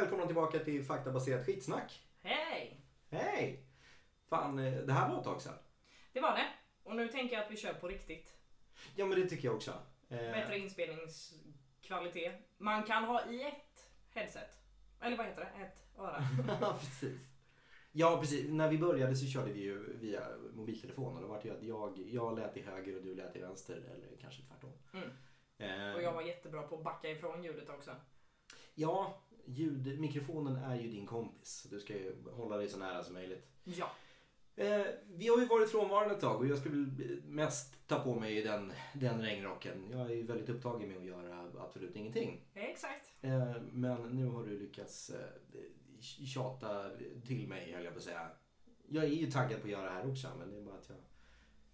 välkomna tillbaka till faktabaserat skitsnack. Hej! Hej! Fan, eh, det här var ett tag sedan. Det var det. Och nu tänker jag att vi kör på riktigt. Ja, men det tycker jag också. Eh, Bättre inspelningskvalitet. Man kan ha i ett headset. Eller vad heter det? Ett öra. Ja, precis. Ja, precis. När vi började så körde vi ju via mobiltelefon och då var det ju att jag, jag lät till höger och du lät till vänster eller kanske tvärtom. Mm. Eh, Och jag var jättebra på att backa ifrån ljudet också. Ja, ljud, mikrofonen är ju din kompis. Du ska ju hålla dig så nära som möjligt. Ja. Eh, vi har ju varit frånvarande ett tag och jag skulle väl mest ta på mig den, den regnrocken. Jag är ju väldigt upptagen med att göra absolut ingenting. Exakt. Eh, men nu har du lyckats eh, tjata till mig höll jag på att säga. Jag är ju taggad på att göra det här också men det är bara att jag,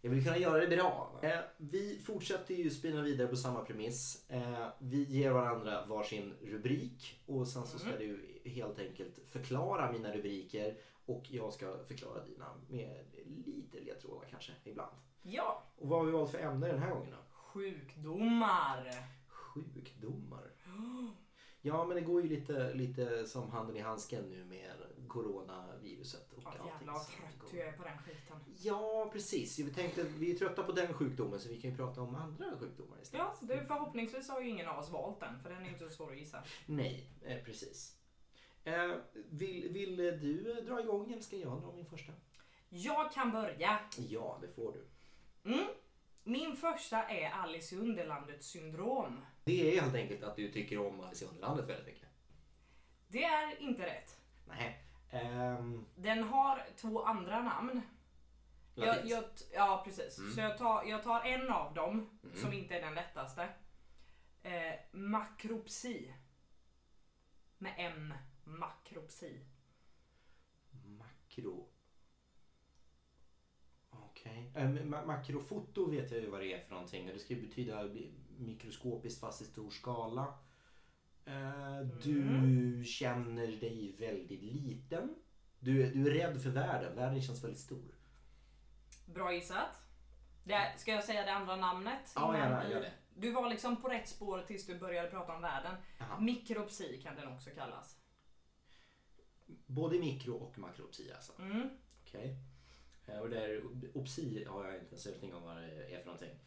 jag vill kunna göra det bra. Eh, vi fortsätter ju spinna vidare på samma premiss. Eh, vi ger varandra varsin rubrik och sen så ska Mm. du helt enkelt förklara mina rubriker och jag ska förklara dina med lite ledtrådar kanske ibland. Ja. Och vad har vi valt för ämne den här gången då? Sjukdomar. Sjukdomar. Ja, men det går ju lite, lite som handen i handsken nu med coronaviruset och Ja, allting. jävlar vad trött jag är på den skiten. Ja, precis. Vi tänkte vi är trötta på den sjukdomen så vi kan ju prata om andra sjukdomar istället. Ja, det, förhoppningsvis har ju ingen av oss valt den för den är inte så svår att gissa. Nej, eh, precis. Eh, vill, vill du dra igång eller ska jag dra min första? Jag kan börja. Ja, det får du. Mm. Min första är Alice i Underlandet syndrom. Det är helt enkelt att du tycker om Alice i Underlandet väldigt mycket. Det är inte rätt. Nej. Ehm, Den har två andra namn. Jag, jag, ja precis. Mm. Så jag tar, jag tar en av dem Mm. som inte är den lättaste. Eh, makropsi. Med M. Makropsi. Makro. Okej. Eh, ma- makrofoto vet jag ju vad det är för någonting. Det ska ju betyda mikroskopiskt fast i stor skala. Eh, Du känner dig väldigt liten. Du, är- du är rädd för världen. Världen känns väldigt stor. Bra gissat. Det, ska jag säga det andra namnet? Ja, gärna, gör det. Du var liksom på rätt spår tills du började prata om världen. Jaha. Mikropsi kan den också kallas. Både mikro och makropsi alltså. Mm. Okej. Eh, Och där, opsi har jag inte en susning om vad det är för någonting.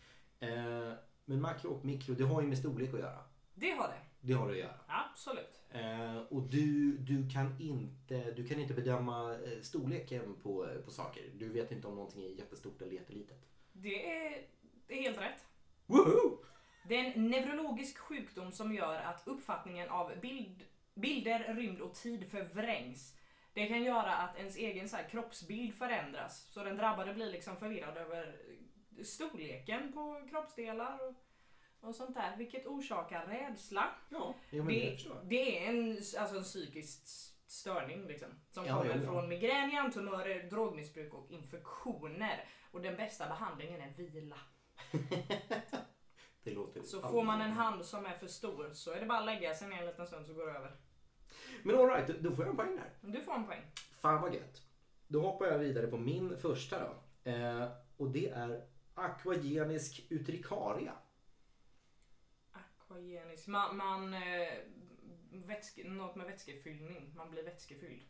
Eh, Men makro och mikro, det har ju med storlek att göra. Det har det. Det har det att göra. Absolut. Eh, och du, du, kan inte, du kan inte bedöma eh, storleken på, på saker. Du vet inte om någonting är jättestort eller jättelitet. Det är, det är helt rätt. Woohoo! Det är en neurologisk sjukdom som gör att uppfattningen av bild, bilder, rymd och tid förvrängs. Det kan göra att ens egen så här, kroppsbild förändras. Så den drabbade blir liksom förvirrad över storleken på kroppsdelar och, och sånt där. Vilket orsakar rädsla. Ja, jo, men det, Det, är en, alltså en psykisk störning liksom. Som Ja, kommer ja, ja. från migrän, hjärntumörer, drogmissbruk och infektioner. Och den bästa behandlingen är vila. Det låter Så får man en hand som är för stor så är det bara att lägga sig ner en liten stund så går det över. Men alright, då får jag en poäng där. Du får en poäng. Fan vad gött. Då hoppar jag vidare på min första då. Eh, och det är aquagenisk utrikaria. Aquagenisk. Man, man eh, vätske, något med vätskefyllning. Man blir vätskefylld.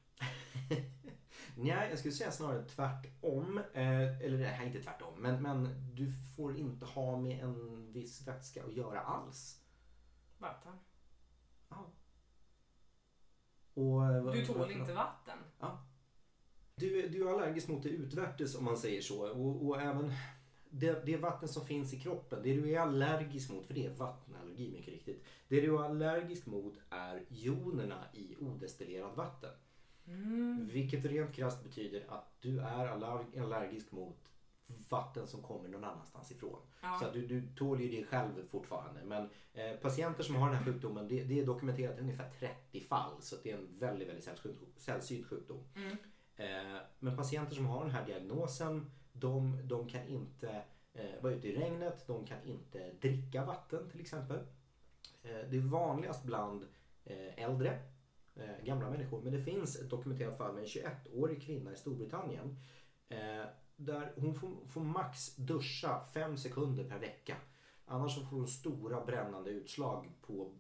Nej, jag skulle säga snarare tvärtom. Eh, eller nej, inte tvärtom. Men, men du får inte ha med en viss vätska att göra alls. Vatten. Ja. Och, eh, Du tål inte vatten. Du, du är allergisk mot det utvärtes om man säger så. Och, och även det, det vatten som finns i kroppen, det du är allergisk mot, för det är vattenallergi mycket riktigt. Det du är allergisk mot är jonerna i odestillerat vatten. Mm. Vilket rent krasst betyder att du är aller- allergisk mot vatten som kommer någon annanstans ifrån. Så Ja. att du, du tål ju det själv fortfarande. Men eh, patienter som har den här sjukdomen, det, det är dokumenterat i ungefär 30 fall. Så det är en väldigt, väldigt sällsynt, sällsynt sjukdom. Mm. Eh, men patienter som har den här diagnosen, de, de kan inte eh, vara ute i regnet, de kan inte dricka vatten till exempel. Eh, det är vanligast bland eh, äldre, eh, gamla människor, men det finns ett dokumenterat fall med en 21-årig kvinna i Storbritannien eh, där hon får, får max duscha 5 sekunder per vecka. Annars får hon stora brännande utslag på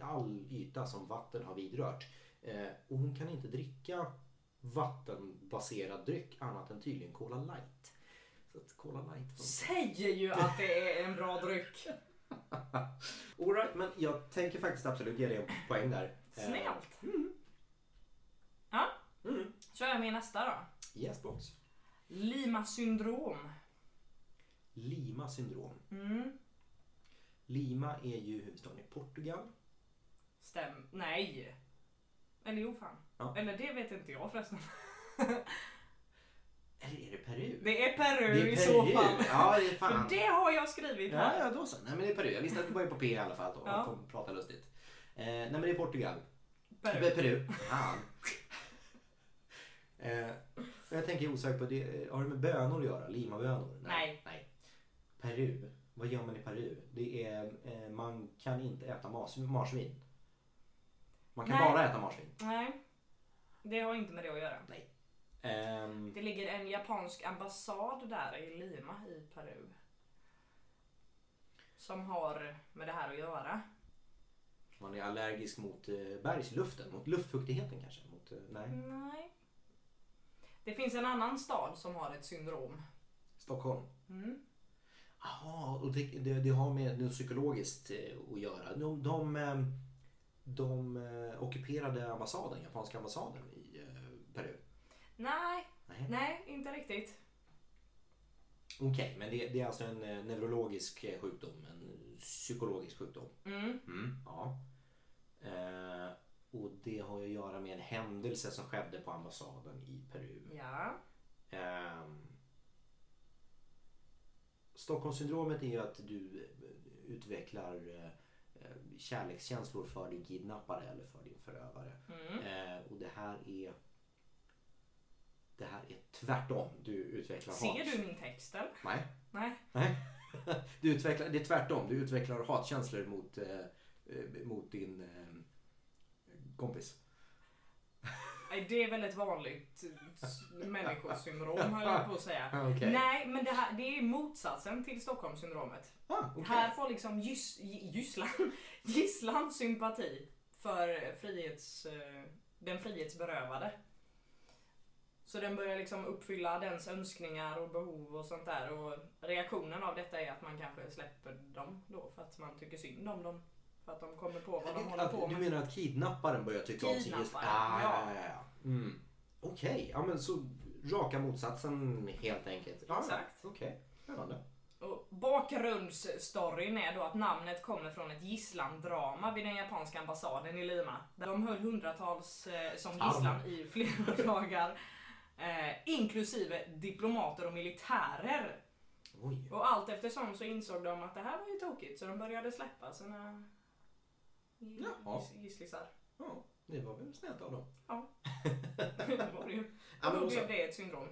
all yta som vatten har vidrört. Eh, och hon kan inte dricka vattenbaserad dryck annat än tydligen Cola light. Så att Cola light funkar. Säger ju att det är en bra dryck. All right, men jag tänker faktiskt absolut ge dig en poäng där. Eh, Snällt. Ja, Mm. kör jag med nästa då. Yes box. Lima syndrom. Lima syndrom. Mm. Lima är ju huvudstaden i Portugal. Stäm... Nej. Eller jo fan. Ja. Eller det vet inte jag förresten. Eller är det Peru? Det är Peru, Det är i så Peru. fall. Ja, det är fan. För det har jag skrivit här. ja, då så. Nej, men det är Peru. Jag visste att det började på P i alla fall. Då. Ja. De pratar lustigt. Eh, nej, men det är Portugal. Peru. Peru. Peru. Fan. eh, och jag tänker osökt på, det, har det med bönor att göra? Limabönor? Nej. Nej. Peru. Vad gör man i Peru? Det är, eh, man kan inte äta mas, marsvin. Man kan Nej. bara äta marsvin. Nej. Det har inte med det att göra. Ehm, Det ligger en japansk ambassad där i Lima i Peru. Som har med det här att göra. man är allergisk mot eh, bergsluften, mot luftfuktigheten kanske? Mot, eh, nej. Nej. Det finns en annan stad som har ett syndrom. Stockholm. Mm. Jaha, och det, det, det har med något psykologiskt eh, att göra. De, de, eh, de eh, ockuperade ambassaden, japanska ambassaden i Peru. Nej, Nej. nej, inte riktigt. Okej, men det, det är alltså en eh, neurologisk eh, sjukdom, en psykologisk sjukdom. Mm. Mm, ja. Eh, och det har att göra med en händelse som skedde på ambassaden i Peru. Ja. Ehm, Stockholmssyndromet är ju att du eh, utvecklar eh, eh, kärlekskänslor för din kidnappare eller för din förövare. Mm. Eh, och det här är det här är tvärtom. Du utvecklar Ser hat. du min text eller? Nej. Nej. Nej. Du utvecklar, det är tvärtom. Du utvecklar hatkänslor mot, eh, eh, mot din eh, kompis. Det är väl ett vanligt människosyndrom höll jag på att säga. Okej. Nej, men det, här, det är motsatsen till Stockholmssyndromet. Ah, okej. Här får liksom gys, gisslan, gisslan sympati för frihets, eh, den frihetsberövade. Så den börjar liksom uppfylla dens önskningar och behov och sånt där. Och reaktionen av detta är att man kanske släpper dem då för att man tycker synd om dem. För att de kommer på vad de håller på Du med. menar att kidnapparen börjar tycka om sin? Kidnapparen, Ah, ja. ja. ja. Mm. Okej, ja men så raka motsatsen helt enkelt. Ja, Exakt. Okej, spännande. Och bakgrundsstoryn är då att namnet kommer från ett gisslandrama vid den japanska ambassaden i Lima. Där de höll hundratals eh, som gisslan i flera dagar. Eh, inklusive diplomater och militärer. Oj. Och allt eftersom så insåg de att det här var ju tokigt så de började släppa sina gisslisar. Ja, det var väl snällt av dem. det var det ju. Ja, Och då blev det ett syndrom.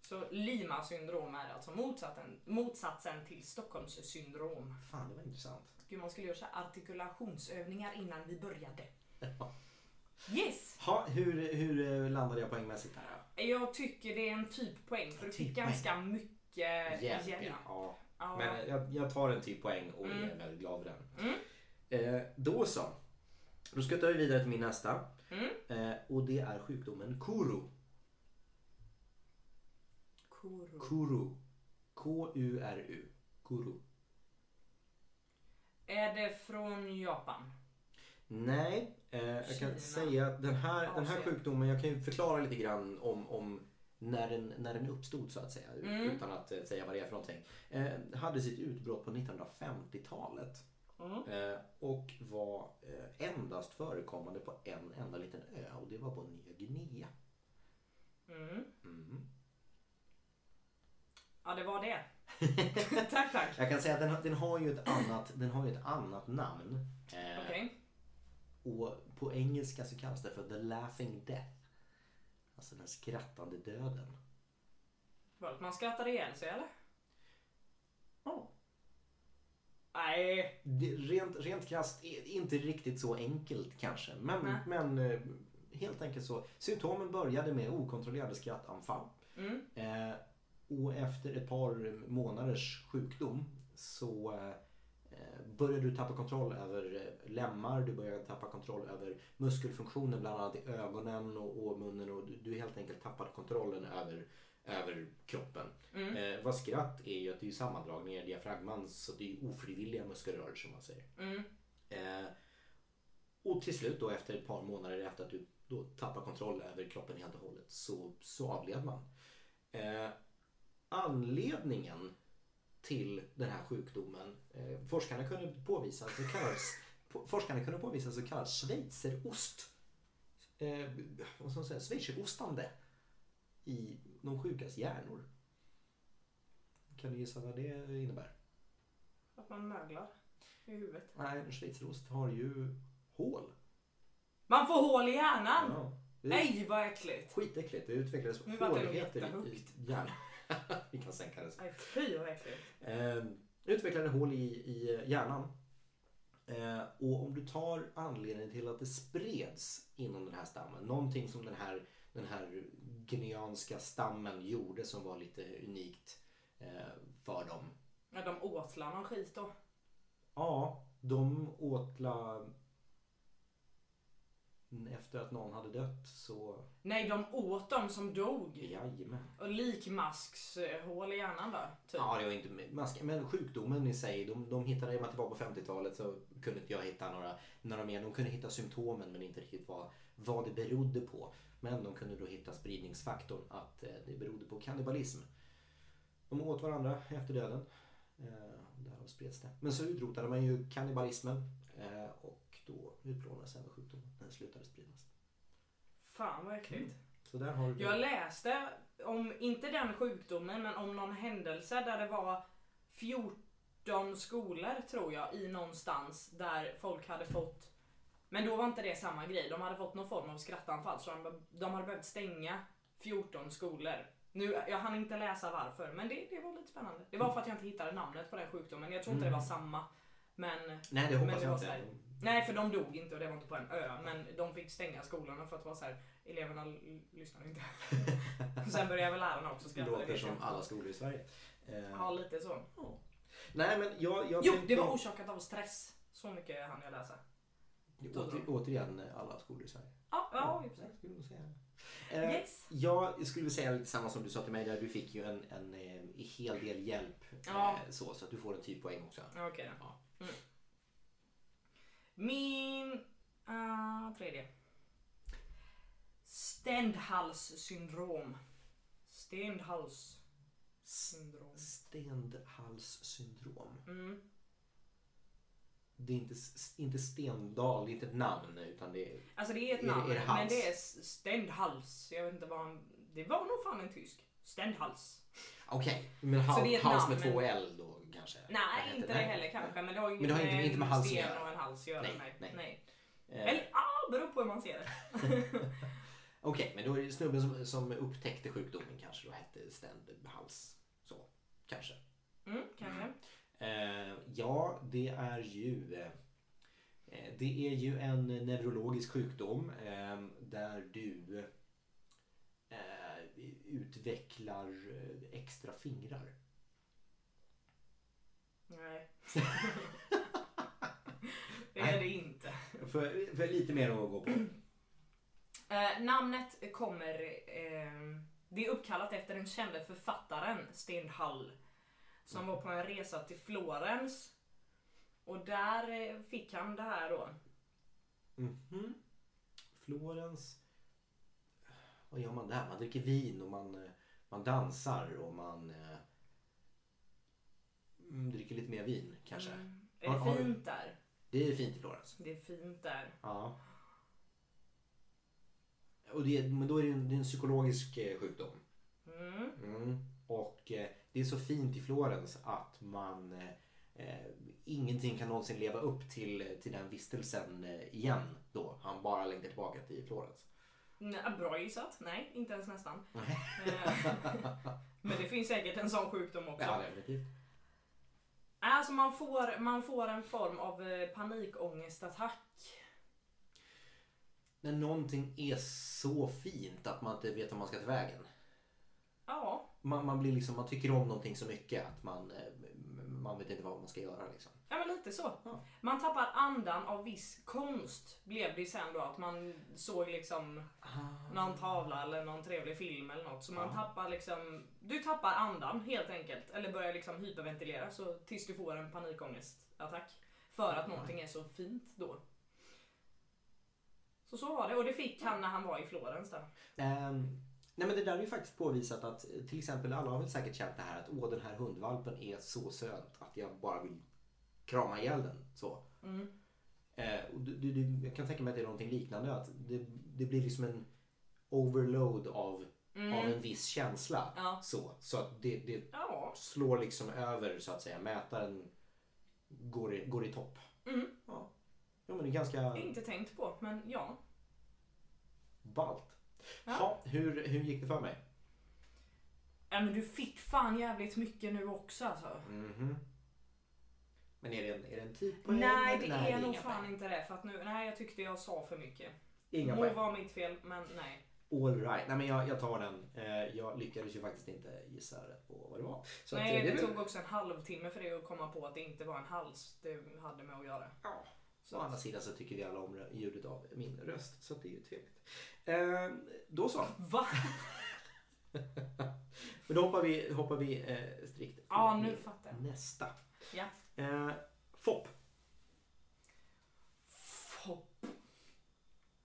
Så Lima syndrom är alltså motsatsen, motsatsen till Stockholms syndrom. Fan, det var intressant. Gud, man skulle göra så artikulationsövningar innan vi började. Yes! Ha, hur, hur eh, landade jag poängmässigt här? då? Jag tycker det är en typ poäng för du fick Typ poäng. ganska mycket Hjälp, hjälp. ja. ja. Men jag, jag tar en typ poäng och Mm. är väldigt glad för den. Mm. Eh, då så. Då ska vi vidare till min nästa. Mm. Eh, och det är sjukdomen Kuru. Kuru. Kuru. K-U-R-U. Kuru. Är det från Japan? Nej, eh, jag kan säga att den här, den här Asien. sjukdomen, jag kan ju förklara lite grann om, om när, den, när den uppstod så att säga. Mm. Utan att eh, säga vad det är för någonting. Eh, hade sitt utbrott på 1950-talet. Mm. Eh, och var eh, endast förekommande på en enda liten ö och det var på Nya Guinea. Mm. Mm. Ja, det var det. tack, tack. Jag kan säga att den, den, har ju ett annat, den har ju ett annat namn. Och på engelska så kallas det för The Laughing Death. Alltså den skrattande döden. Var att man skrattade ihjäl sig eller? Ja. Nej. Det, rent, rent krasst inte riktigt så enkelt kanske. Men, Nej. men eh, helt enkelt så. Symptomen började med okontrollerade skrattanfall. Mm. Eh, och efter ett par månaders sjukdom så Eh, börjar du tappa kontroll över eh, lemmar, du börjar tappa kontroll över muskelfunktioner bland annat i ögonen och, och munnen och du, du helt enkelt tappar kontrollen över, över kroppen. Mm. Eh, vad skratt är ju att det är sammandragningar i diafragman så det är ofrivilliga muskelrörelser som man säger. Mm. Eh, och till slut då efter ett par månader efter att du då tappar kontroll över kroppen helt och hållet så, så avled man. Eh, anledningen till den här sjukdomen, eh, forskarna kunde påvisa så kallad, forskarna kunde påvisa så kallad schweizerost. Eh, vad ska man säga, schweizerostande i de sjukas hjärnor. Kan du gissa vad det innebär? Att man möglar i huvudet. Nej, en schweizerost har ju hål. Man får hål i hjärnan! Ja, Nej vad äckligt! skitäckligt. Det utvecklades håligheter i, hjärnan. Vi kan sänka det. Nej fy vad äckligt. Eh, utvecklade hål i, i hjärnan. Eh, och om du tar anledningen till att det spreds inom den här stammen, någonting som den här, den här guineanska stammen gjorde som var lite unikt eh, för dem. Ja, de åtlar någon skit då. Ja, de åtla efter att någon hade dött så Nej, de åt dem som dog. jajamän. Och likmaskshål i hjärnan då? Typ. Ja, det var inte mask, men sjukdomen i sig, de, de hittade, i och med att det var på 50-talet så kunde inte jag hitta några, några mer. De kunde hitta symptomen men inte riktigt vad, vad det berodde på. Men de kunde då hitta spridningsfaktorn att eh, det berodde på kannibalism. De åt varandra efter döden. Eh, därav spreds det. Men så utrotade man ju kannibalismen eh, och då utplånades även sjukdomen. Den slutade spridas. Fan vad äckligt. Så där har du Jag läste om, inte den sjukdomen, men om någon händelse där det var 14 skolor tror jag i någonstans där folk hade fått men då var inte det samma grej. De hade fått någon form av skrattanfall så de, de hade behövt stänga 14 skolor. Nu, jag hann inte läsa varför men det, det var lite spännande. Det var för att jag inte hittade namnet på den sjukdomen. Jag tror inte det var samma. Men Nej, det Men hoppas det jag inte. Nej, för de dog inte och det var inte på en ö. Men de fick stänga skolorna för att det var så här, eleverna l- lyssnade inte. Sen började väl lärarna också skratta. det låter jag som alla skolor i Sverige. Eh, Ja, lite så. Nej men jag, jag Jo, tänkte- det var orsakat av stress. Så mycket hann jag läsa. Åter, återigen alla skolor i Sverige. Ja, ja, jag skulle nog säga. Eh, Yes. Jag skulle säga lite samma som du sa till mig där. Du fick ju en, en, eh, hel del hjälp. Ja. Eh, så, så att du får en typ poäng också. Ja, Okej då. Ja. Mm. Min ah, tredje. Ständhalssyndrom. Ständhalssyndrom. Stenhalssyndrom. Mm. Det är inte, inte Stendal, det är inte ett namn utan det är... Alltså det är ett Är det- namn, är det hals? men det är ständhals. Jag vet inte vad han... Det var nog fan en tysk. Ständhals. Okej, men Så hal, det är ett hals namn, med två men- L då kanske? Vad Nej, heter inte det heller kanske. Men det har ju Men det har inte- inte med en halsen att sten göra. och en hals att göra. Nej, Nej, nej. nej. Eh, Eller ah, beror på hur man ser det. Okej, men då är det snubben som, som upptäckte sjukdomen kanske då hette Ständhals. Så, kanske. Mm, kanske. Eh, ja, det är ju eh, det är ju en neurologisk sjukdom eh, där du eh, utvecklar eh, extra fingrar. Nej. det är det inte. För, för lite mer att gå på. Eh, namnet kommer... Eh, det är uppkallat efter den kände författaren Sten Hall. Som var på en resa till Florens. Och där eh, fick han det här då. Mhm. Florens. Vad gör man där? Man dricker vin och man, eh, man dansar och man eh, mm, dricker lite mer vin kanske. Mm. Är Har- det har fint där? Det är fint i Florens. Det är fint där. Ja. Och det, men då är det en, det är en psykologisk eh, sjukdom. Mm. Mm. Och eh, det är så fint i Florens att man eh, eh, ingenting kan någonsin leva upp till, till den vistelsen igen då. Han bara längtar tillbaka till Florens. Nej, bra gissat. Nej, inte ens nästan. Eh, Men det finns säkert en sån sjukdom också. Ja, definitivt. Alltså man får, man får en form av eh, panikångestattack. När någonting är så fint att man inte vet vad man ska ta vägen. Ja, Man, man, blir liksom, man tycker om någonting så mycket att man, eh, man vet inte vad man ska göra liksom. Ja men lite så. Ja. Man tappar andan av viss konst blev det sen då att man såg liksom någon tavla eller någon trevlig film eller något. Så man Ja. tappar liksom, du tappar andan helt enkelt. Eller börjar liksom hyperventilera så tills du får en panikångestattack. För att någonting är så fint då. Så så var det och det fick han när han var i Florens där. Ehm, nej men det där är ju faktiskt påvisat att eh, till exempel alla har väl säkert känt det här att åh den här hundvalpen är så söt att jag bara vill krama ihjäl den. Så. Mm. Eh, och du, du, du, jag kan tänka mig att det är någonting liknande. Att det, det blir liksom en overload av, Mm. av en viss känsla. Ja. Så, så att det, det Ja. slår liksom över så att säga. Mätaren går i, går i topp. Mm. Ja. ja men det är ganska Inte tänkt på men ja. ballt. Ja. Ja. hur, hur gick det för mig? Ja men du fick fan jävligt mycket nu också alltså. Mhm. Men är det en, är det en tid poäng? Nej eller? det är nog fan inte det för att nu, nej jag tyckte jag sa för mycket. Inga Må vara mitt fel men nej. All right. Nej men jag, jag tar den. Eh, jag lyckades ju faktiskt inte gissa rätt på vad det var. Så nej att, det är tog också en halvtimme för dig att komma på att det inte var en hals det hade med att göra. Ja. Så Å andra sidan så tycker vi alla om ljudet av min röst. Så det är ju trevligt. Eh, då så. Va? Men då hoppar vi, hoppar vi eh, strikt till Ja nästa. Ja. Eh, FOP. Fopp.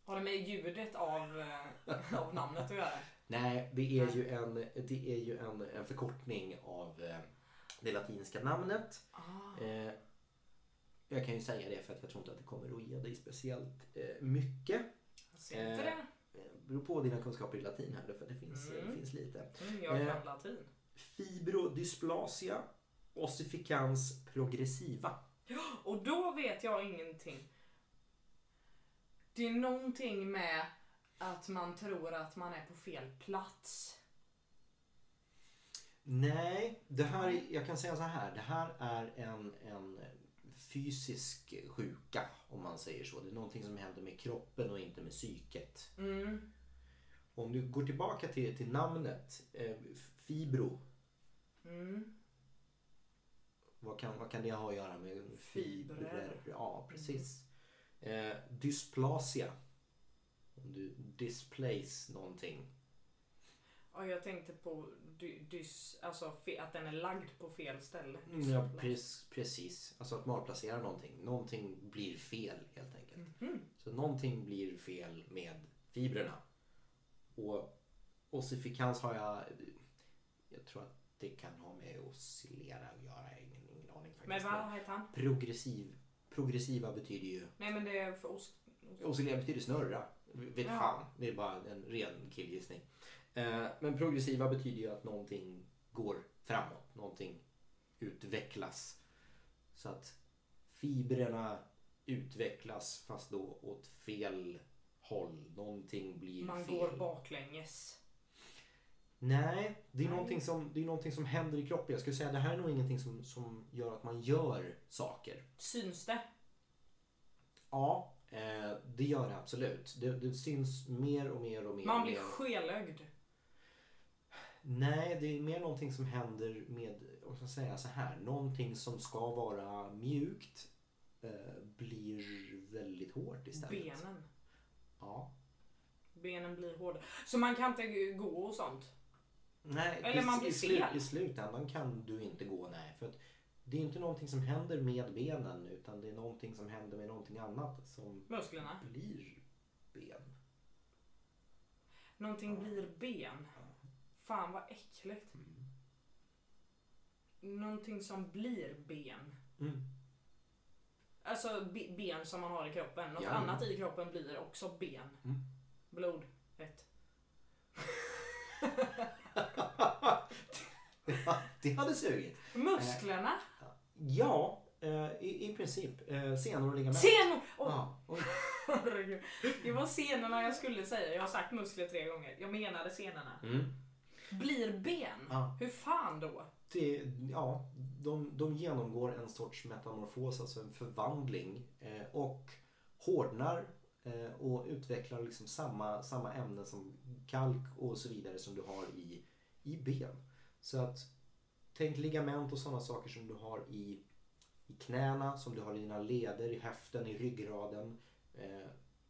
Har det med ljudet av, eh, av namnet att göra? Nej, det är ju en, det är ju en, en förkortning av eh, det latinska namnet. Ah. Eh, jag kan ju säga det för att jag tror inte att det kommer att ge dig speciellt eh, mycket. Jag ser inte Eh, det. Beror på dina kunskaper i latin här för det finns, Mm. det finns lite. Mm, jag eh, kan latin. Fibrodysplasia ossificans progressiva. Och då vet jag ingenting. Det är någonting med att man tror att man är på fel plats. Nej, det här, är- jag kan säga så här. Det här är en, en fysisk sjuka om man säger så. Det är någonting som händer med kroppen och inte med psyket. Mm. Om du går tillbaka till, till namnet eh, fibro. Mm. Vad kan, vad kan det ha att göra med Fibrer. Ja, precis. Eh, dysplasia. Om du displace någonting. Ja, jag tänkte på dy, dys, alltså fe, att den är lagd på fel ställe. Mm, Ja, pre- precis. Alltså att malplacera någonting. Någonting blir fel helt enkelt. Mhm. Så någonting blir fel med fibrerna. Och ossifikans har jag... Jag tror att det kan ha med oscillera att göra. Jag har Ingen, ingen aning faktiskt. Men vad heter han? Progressiv. Progressiva betyder ju... Nej men det är för oss. Oscillera betyder snurra. Vet Ja. fan. Det är bara en ren killgissning. Eh, men progressiva betyder ju att någonting går framåt. Någonting utvecklas. Så att fibrerna utvecklas fast då åt fel håll. Någonting blir Man fel. går baklänges. Nej, det är, Nej. Någonting som, det är någonting som händer i kroppen. Jag skulle säga det här är nog ingenting som, som gör att man gör saker. Syns det? Ja, eh, det gör det absolut. Det, det syns mer och mer och mer. Man blir mer. skelögd. Nej, det är mer någonting som händer med, vad ska jag säga så här, någonting som ska vara mjukt eh, blir väldigt hårt istället. Benen. Ja. Benen blir hårda. Så man kan inte gå och sånt? Nej, Eller i- man blir i, slut, stel. I slutändan kan du inte gå, nej. För att det är inte någonting som händer med benen utan det är någonting som händer med någonting annat som Musklerna? blir ben. Någonting Ja. blir ben. Fan vad äckligt. Mm. Någonting som blir ben. Mm. Alltså be- ben som man har i kroppen. Något Ja. annat i kroppen blir också ben. Mm. Blod. Rätt. det hade sugit. Musklerna. Ja, eh, i, i princip. Eh, senor och ligament. Senor! Oj. herregud. Det var senorna jag skulle säga. Jag har sagt muskler tre gånger. Jag menade senorna. Mm. Blir ben? Ja. Hur fan då? Det, ja, de, de genomgår en sorts metamorfos, alltså en förvandling eh, och hårdnar eh, och utvecklar liksom samma, samma ämnen som kalk och så vidare som du har i, i ben. Så att tänk ligament och sådana saker som du har i, i knäna, som du har i dina leder, i höften, i ryggraden. Eh,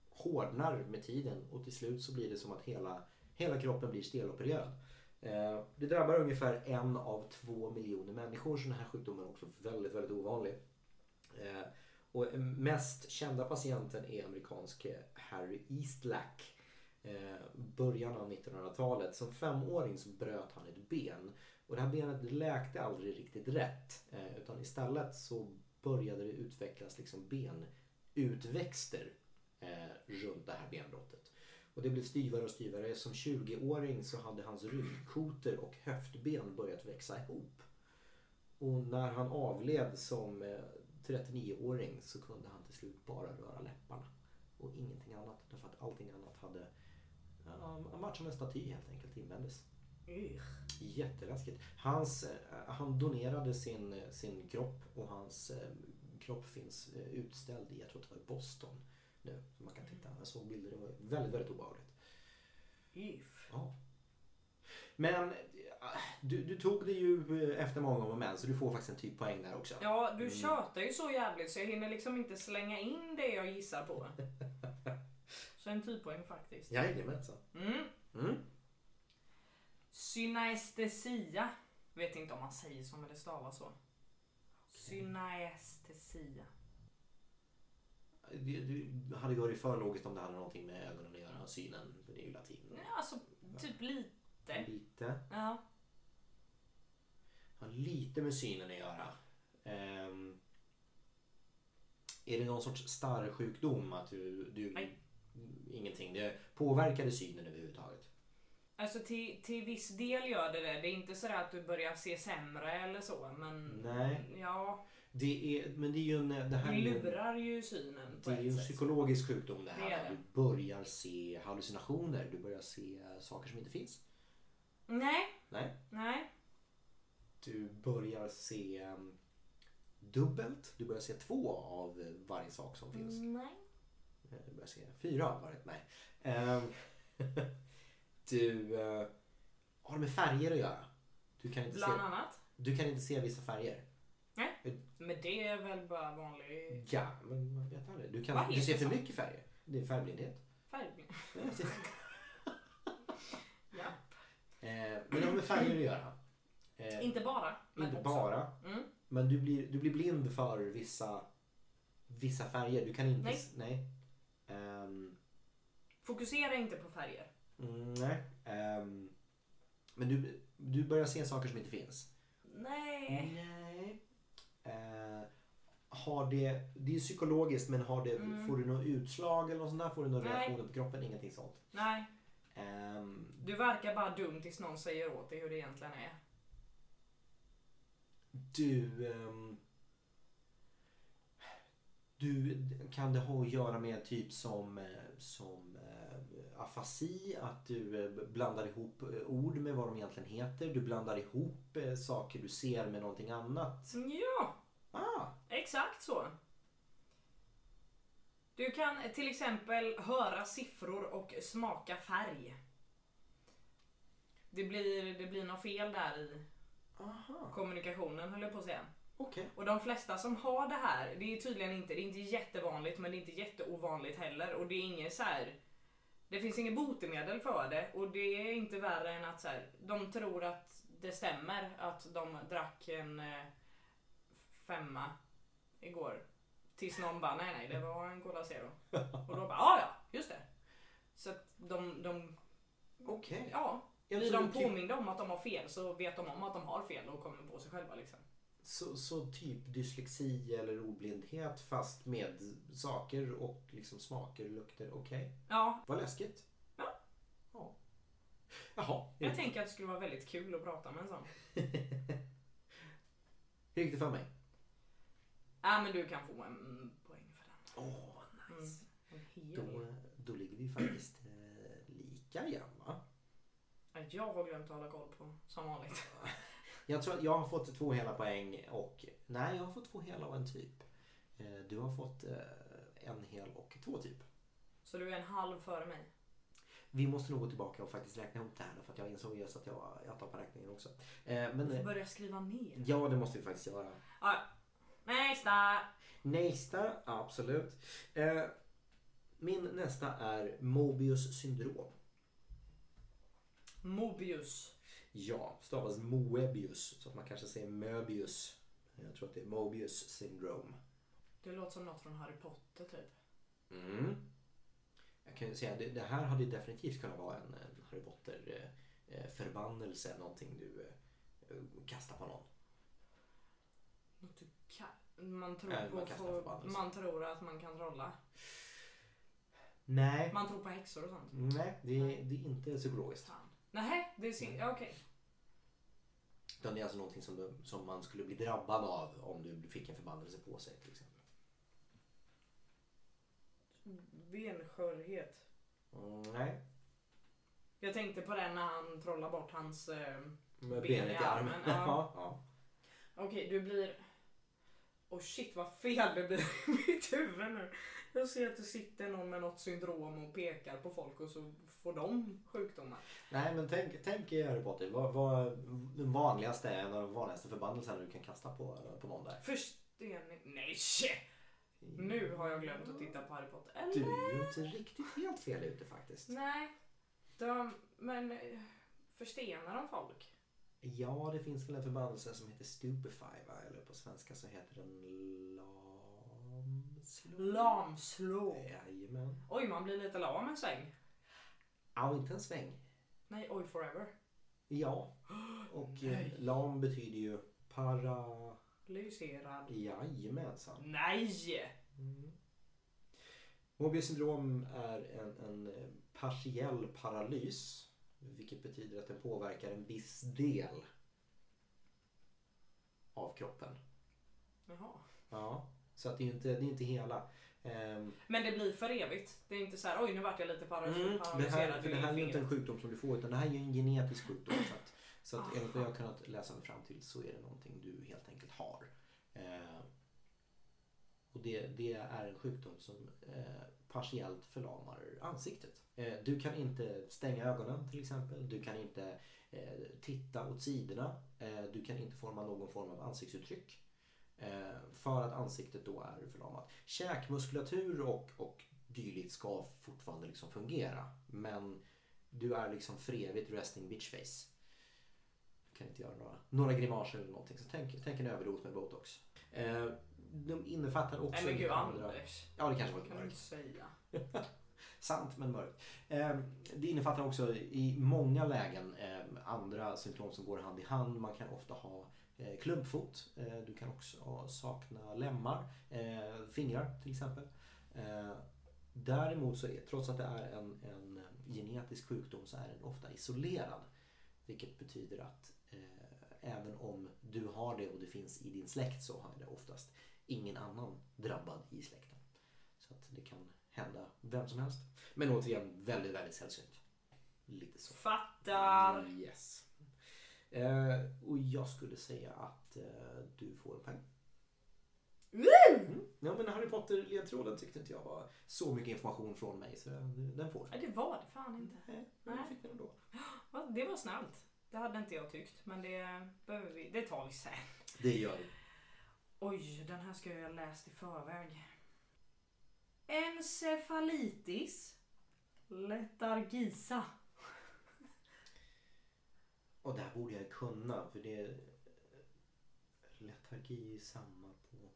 hårdnar med tiden och till slut så blir det som att hela, hela kroppen blir stelopererad. Eh, det drabbar ungefär en av två miljoner människor så den här sjukdomen är också väldigt, väldigt ovanlig. Eh, och mest kända patienten är amerikanske Harry Eastlack. Eh, början av 1900-talet. Som femåring så bröt han ett ben. Och det här benet läkte aldrig riktigt rätt. Eh, utan istället så började det utvecklas liksom benutväxter eh, runt det här benbrottet. Och det blev styvare och styvare. Som 20-åring så hade hans ryggkotor och höftben börjat växa ihop. Och när han avled som 39-åring så kunde han till slut bara röra läpparna. Och ingenting annat. Därför att allting annat hade... Han var som en staty helt enkelt invändes. Ugh. Jätteläskigt. Hans, eh, han donerade sin, sin kropp och hans eh, kropp finns eh, utställd i, jag tror att det var i Boston nu. Så man kan titta. Jag såg bilder, det var väldigt, väldigt obehagligt. If. Ja. Men du, du tog det ju efter många om och men så du får faktiskt en typ poäng där också. Ja, du Mm. tjatar ju så jävligt så jag hinner liksom inte slänga in det jag gissar på. En typpoäng faktiskt. Jajamensan. Mm. Mm. Synaestesia. Vet inte om man säger så men det stavas så. Synaestesia. Det, det hade ju varit för logiskt om det hade någonting med ögonen att göra, synen. För det är ju latin. Ja, alltså typ lite. Lite. Ja. Har lite med synen att göra. Ehm, är det någon sorts starrsjukdom? Att du, du, Nej. Ingenting. Det påverkade synen överhuvudtaget? Alltså till, till viss del gör det det. Det är inte så att du börjar se sämre eller så men Nej. ja, Det är, men det är ju en... Det här det lurar ju synen på Det är ju en sätt. psykologisk sjukdom det Det här. är det. Du börjar se hallucinationer. Du börjar se saker som inte finns. Nej, Nej. nej. Du börjar se um, dubbelt. Du börjar se två av varje sak som finns. Nej. Eh, Du börjar se fyra av varje. Nej. Ehm, du uh, har med färger att göra. Du kan, inte se, Bland annat. du kan inte se vissa färger. Men det är väl bara vanlig Ja, men man vet aldrig. Du, kan, du ser för mycket färger. Det är färgblindhet. färgblind. Ja. Eh, men det har med färger att göra. Eh, Inte bara. Men inte också. bara. Mm. Men du blir, du blir blind för vissa, vissa färger. Du kan inte... Nej. nej. Ehm, Fokusera inte på färger. mm, nej. Ehm, men du, du börjar se saker som inte finns. Nej. Nej. Eh, har det, det är psykologiskt men har det, Mm. får du något utslag eller något sånt där? Får du några Nej. reaktioner på kroppen? Ingenting sånt. Nej. Ehm, Du verkar bara dum tills någon säger åt dig hur det egentligen är. du... ehm, du, kan det ha att göra med typ som, eh, som eh, afasi? Att du eh, blandar ihop ord med vad de egentligen heter? Du blandar ihop eh, saker du ser med någonting annat? Ja, Ah, exakt så. Du kan till exempel höra siffror och smaka färg. Det blir, det blir något fel där i aha. kommunikationen höll jag på att säga. Okej. Och de flesta som har det här, det är tydligen inte, det är inte jättevanligt men det är inte jätteovanligt heller. Och det är inget så här. Det finns inget botemedel för det och det är inte värre än att så här, de tror att det stämmer att de drack en eh, femma igår. Tills någon bara nej nej det var en Cola Zero. Och då bara ja ja just det. Så att de, de Okej. ja, Ja, blir de typ- påminda om att de har fel så vet de om att de har fel och kommer på sig själva liksom. Så, så typ dyslexi eller ordblindhet fast med saker och liksom smaker, lukter. Okej. Ja, Vad läskigt. Ja. ja. Jaha. Jag tänker att det skulle vara väldigt kul att prata med en sån. Hur gick det för mig? Ja men du kan få en poäng för den. Åh, nice. Mm. Då, då ligger vi faktiskt eh, lika igen va? Ja, Jag har glömt att hålla koll på som vanligt. Jag tror att jag har fått två hela poäng och nej, jag har fått två hela och en typ. Eh, du har fått eh, en hel och två typ. Så du är en halv före mig. Vi måste nog gå tillbaka och faktiskt räkna ihop det här för att jag insåg just att jag, jag tappade räkningen också. Eh, men, Du får börja skriva ner. ja, det måste vi faktiskt göra. Ja. Nästa! Nästa, absolut. Min nästa är Mobius syndrom. Mobius. Ja, stavas Moebius så att man kanske säger Möbius. Jag tror att det är Mobius syndrom. Det låter som något från Harry Potter typ. Mm. Jag kan ju säga det, det här hade definitivt kunnat vara en, en Harry Potter eh, eh, förbannelse, någonting du eh, kastar på någon. Något du. Man tror, Eller man på, man tror att man kan trolla. Nej, Man tror på häxor och sånt. nej det, är- det är inte psykologiskt. Fan. Nej, det är sin... Ja, okej. Utan det är alltså någonting som, du, som man skulle bli drabbad av om du fick en förbannelse på sig till exempel. Benskörhet. Mm, nej, Jag tänkte på den när han trollar bort hans... Eh... med Ben i armen. ja, ja. Okej, du blir... Oh shit vad fel det blir i mitt huvud nu. Jag ser att det sitter någon med något syndrom och pekar på folk och så får de sjukdomar. Nej men tänk, tänk Harry Potter. Vad, vad den vanligaste, en av de vanligaste förbannelserna du kan kasta på, på någon där? Förstening... Nej! Nu har jag glömt att titta på Harry Potter. Eller? Du är ju inte riktigt helt fel ute faktiskt. Nej. De... Men... Förstenar de folk? Ja, det finns väl en förbannelse som heter Stupefy va? Eller på svenska så heter den Lamslå. Lamslå. Jajamän. Oj, man blir lite lam en sväng. Ja, inte en sväng. Nej, oj forever. Ja. Och eh, Nej. lam betyder ju para... Lyserad. Jajamensan. Nej! Mm. Mobius syndrom är en, en eh, partiell paralys. Vilket betyder att den påverkar en viss del av kroppen. Jaha. Ja, så att det är ju inte, det är inte hela. Ehm, Men det blir för evigt. Det är inte så här, oj nu vart jag lite paralys- mm, det paralyserad här, det här är inte en sjukdom som du får utan det här är ju en genetisk sjukdom. Så att, så att Aha. enligt vad jag har kunnat läsa mig fram till så är det någonting du helt enkelt har. Eh, och det, det är en sjukdom som eh, partiellt förlamar ansiktet. Eh, du kan inte stänga ögonen till exempel. Du kan inte eh, titta åt sidorna. Eh, du kan inte forma någon form av ansiktsuttryck. Eh, för att ansiktet då är förlamat. Käkmuskulatur och, och dylikt ska fortfarande liksom fungera. Men du är liksom för evigt resting bitch face. Du kan inte göra några, några grimaser eller någonting. Så tänk, tänk en överdos med botox. Eh, de innefattar också Nej men gud andra... Anders. Ja, det kanske var kan mörkt. säga. Sant men mörkt. Eh, det innefattar också i många lägen eh, andra symptom som går hand i hand. Man kan ofta ha klubbfot. Eh, du kan också sakna lemmar, eh, fingrar till exempel. Eh, däremot så är, trots att det är en, en genetisk sjukdom så är den ofta isolerad. Vilket betyder att eh, även om du har det och det finns i din släkt så har det oftast ingen annan drabbad i släkten. Så att det kan hända vem som helst. Men återigen väldigt, väldigt sällsynt. Lite så. Fattar. Yes. Eh, och jag skulle säga att eh, du får en poäng. Mm. Ja men Harry Potter-ledtråden tyckte inte jag var så mycket information från mig så den får. Nej det var det fan inte. Nej, Nej. jag fick den ändå. Det var snällt. Det hade inte jag tyckt. Men det behöver vi. Det tar vi sen. Det gör vi. Oj, den här ska jag ha läst i förväg. Encefalitis. Letargisa. Och det här borde jag kunna för det är letargi är samma på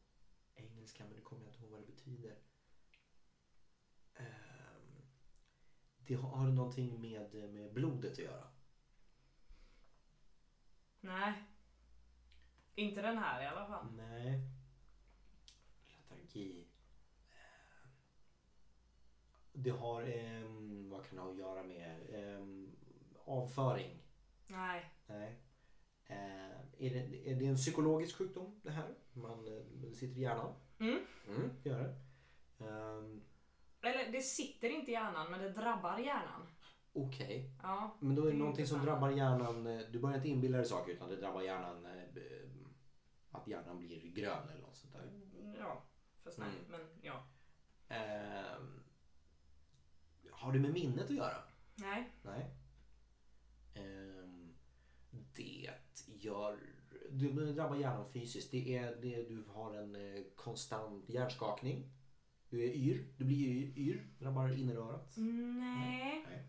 engelska men det kommer jag inte ihåg vad det betyder. Ehm, Det har, någonting med, med blodet att göra? Nej. Inte den här i alla fall. Nej. Letargi. Ehm, Det har, ehm, vad kan det ha att göra med? Ehm, avföring? Nej. Nej. Eh, är, det, är det en psykologisk sjukdom det här? Man eh, det sitter i hjärnan? Mm. Mm, det gör det. Ehm, Eller det sitter inte i hjärnan men det drabbar hjärnan. Okej. Ja. Men då är Det någonting som drabbar hjärnan. eh, Du börjar inte inbilla dig saker utan det drabbar hjärnan. eh, Att hjärnan blir grön eller något sånt där. Ja. Fast nej. Mm. Men ja. Ehm, har det med minnet att göra? Nej. Nej. Ehm, gör... Du drabbar hjärnan fysiskt. Det är det du har en eh, konstant hjärnskakning. Du är yr. Du blir yr. yr drabbar innerörat. Nej. Nej.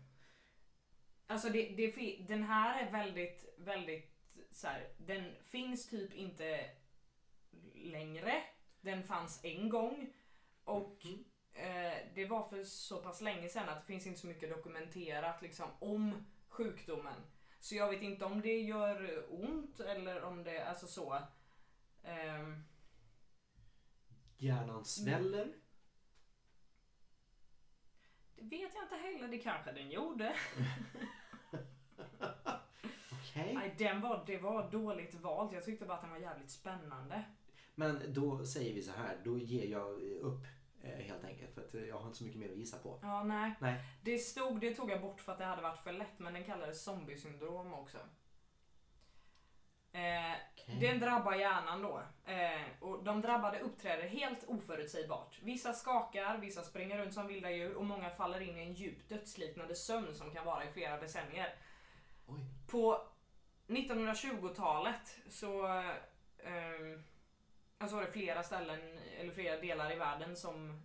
Alltså det, det, den här är väldigt, väldigt så här, den finns typ inte längre. Den fanns en gång. Och Mm. eh, det var för så pass länge sedan att det finns inte så mycket dokumenterat liksom, om sjukdomen. Så jag vet inte om det gör ont eller om det, alltså så. Ehm, Hjärnan sväller. det vet jag inte heller, det kanske den gjorde. Okej. Nej, den var, det var dåligt valt. Jag tyckte bara att den var jävligt spännande. Men då säger vi så här. Då ger jag upp helt enkelt. För att eh, jag har inte så mycket mer att gissa på. Ja, nej. Nej. Det stod, det tog jag bort för att det hade varit för lätt, men den kallades zombiesyndrom också. Eh, Okej. Den drabbar hjärnan då. Eh, och de drabbade uppträder helt oförutsägbart. Vissa skakar, vissa springer runt som vilda djur och många faller in i en djup dödsliknande sömn som kan vara i flera decennier. Oj. På 1920-talet så eh, alltså var det flera ställen, eller flera delar i världen som